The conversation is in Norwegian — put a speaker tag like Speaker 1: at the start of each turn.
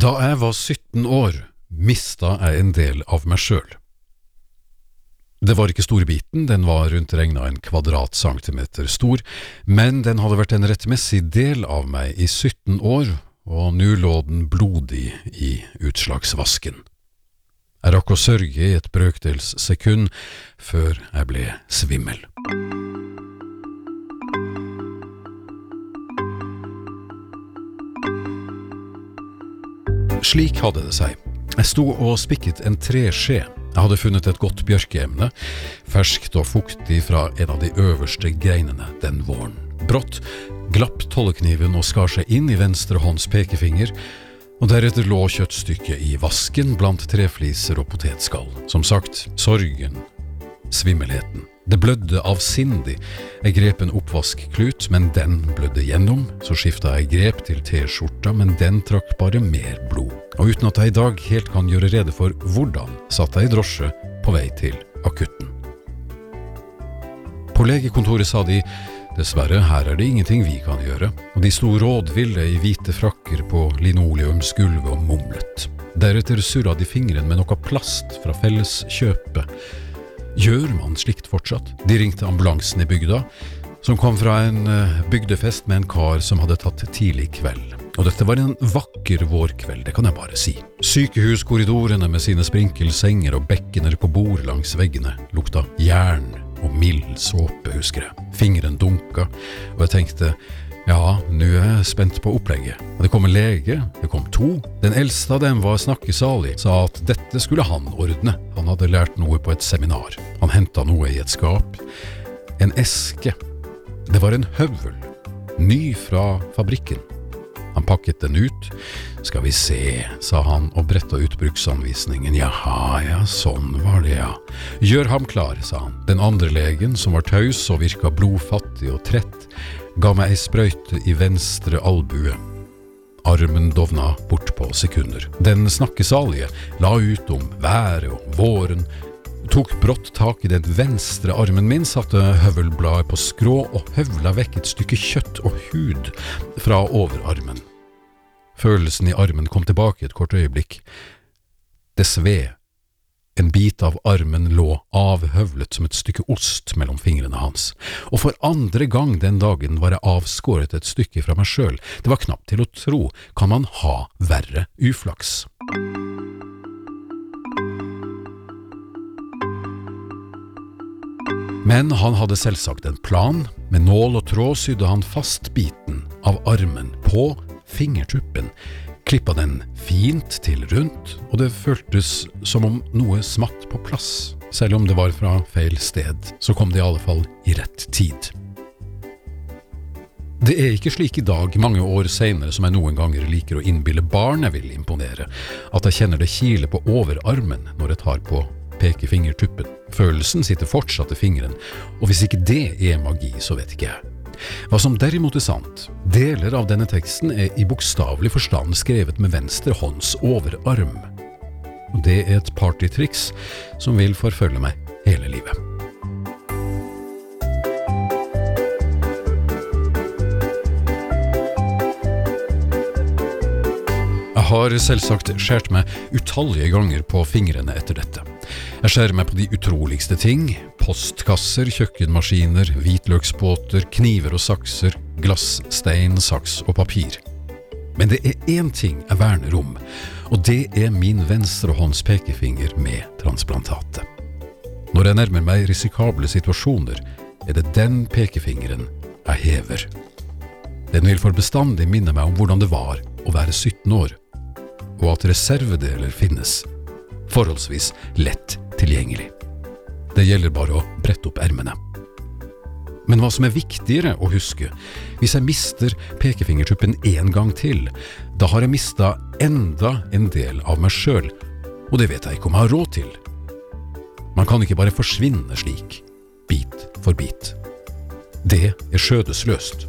Speaker 1: Da jeg var 17 år, mista jeg en del av meg sjøl. Det var ikke storbiten, den var rundt regna en kvadratcentimeter stor, men den hadde vært en rettmessig del av meg i 17 år, og nå lå den blodig i utslagsvasken. Jeg rakk å sørge i et brøkdels sekund før jeg ble svimmel. Slik hadde det seg. Jeg sto og spikket en treskje. Jeg hadde funnet et godt bjørkeemne, ferskt og fuktig fra en av de øverste greinene den våren. Brått glapp tollekniven og skar seg inn i venstre hånds pekefinger, og deretter lå kjøttstykket i vasken blant trefliser og potetskall. Som sagt, sorgen, svimmelheten. Det blødde avsindig. Jeg grep en oppvaskklut, men den blødde gjennom. Så skifta jeg grep til T-skjorta, men den trakk bare mer blod. Og uten at jeg i dag helt kan gjøre rede for hvordan, satt jeg i drosje på vei til akutten. På legekontoret sa de dessverre, her er det ingenting vi kan gjøre, og de sto rådville i hvite frakker på linoleumsgulvet og mumlet. Deretter surra de fingrene med noe plast fra felleskjøpet Gjør man slikt fortsatt? De ringte ambulansen i bygda, som kom fra en eh, bygdefest med en kar som hadde tatt tidlig kveld. Og dette var en vakker vårkveld, det kan jeg bare si. Sykehuskorridorene med sine sprinkelsenger og bekkener på bord langs veggene lukta jern og mild såpe, husker jeg. Fingeren dunka, og jeg tenkte ja, nå er jeg spent på opplegget. Det kom en lege, det kom to. Den eldste av dem var snakkesalig, sa at dette skulle han ordne. Han hadde lært noe på et seminar. Han henta noe i et skap. En eske. Det var en høvel. Ny fra fabrikken. Han pakket den ut. Skal vi se, sa han og bretta ut bruksanvisningen. Jaha, ja, sånn var det, ja. Gjør ham klar, sa han. Den andre legen, som var taus og virka blodfattig og trett, ga meg ei sprøyte i venstre albue. Armen dovna bort på sekunder. Den snakkesalige la ut om været og våren, tok brått tak i den venstre armen min, satte høvelbladet på skrå og høvla vekk et stykke kjøtt og hud fra overarmen. Følelsen i armen kom tilbake et kort øyeblikk. Det sved en bit av armen lå avhøvlet som et stykke ost mellom fingrene hans, og for andre gang den dagen var jeg avskåret et stykke fra meg sjøl, det var knapt til å tro, kan man ha verre uflaks? Men han hadde selvsagt en plan, med nål og tråd sydde han fast biten av armen på fingertuppen, klippa den fint til rundt, og det føltes som om noe smatt på plass. Selv om det var fra feil sted, så kom det i alle fall i rett tid. Det er ikke slik i dag, mange år seinere, som jeg noen ganger liker å innbille barn jeg vil imponere, at jeg kjenner det kile på overarmen når jeg tar på pekefingertuppen. Følelsen sitter fortsatt i fingeren, og hvis ikke det er magi, så vet ikke jeg. Hva som derimot er sant, deler av denne teksten er i bokstavelig forstand skrevet med venstre hånds overarm. Og det er et partytriks som vil forfølge meg hele livet. Jeg har selvsagt skåret meg utallige ganger på fingrene etter dette. Jeg skjærer meg på de utroligste ting. Postkasser, kjøkkenmaskiner, hvitløksbåter, kniver og sakser, glass, stein, saks og papir. Men det er én ting jeg verner om, og det er min venstrehånds pekefinger med transplantatet. Når jeg nærmer meg risikable situasjoner, er det den pekefingeren jeg hever. Den vil for bestandig minne meg om hvordan det var å være 17 år, og at reservedeler finnes, forholdsvis lett tilgjengelig. Det gjelder bare å brette opp ermene. Men hva som er viktigere å huske, hvis jeg mister pekefingertuppen én gang til, da har jeg mista enda en del av meg sjøl, og det vet jeg ikke om jeg har råd til. Man kan ikke bare forsvinne slik, bit for bit. Det er skjødesløst.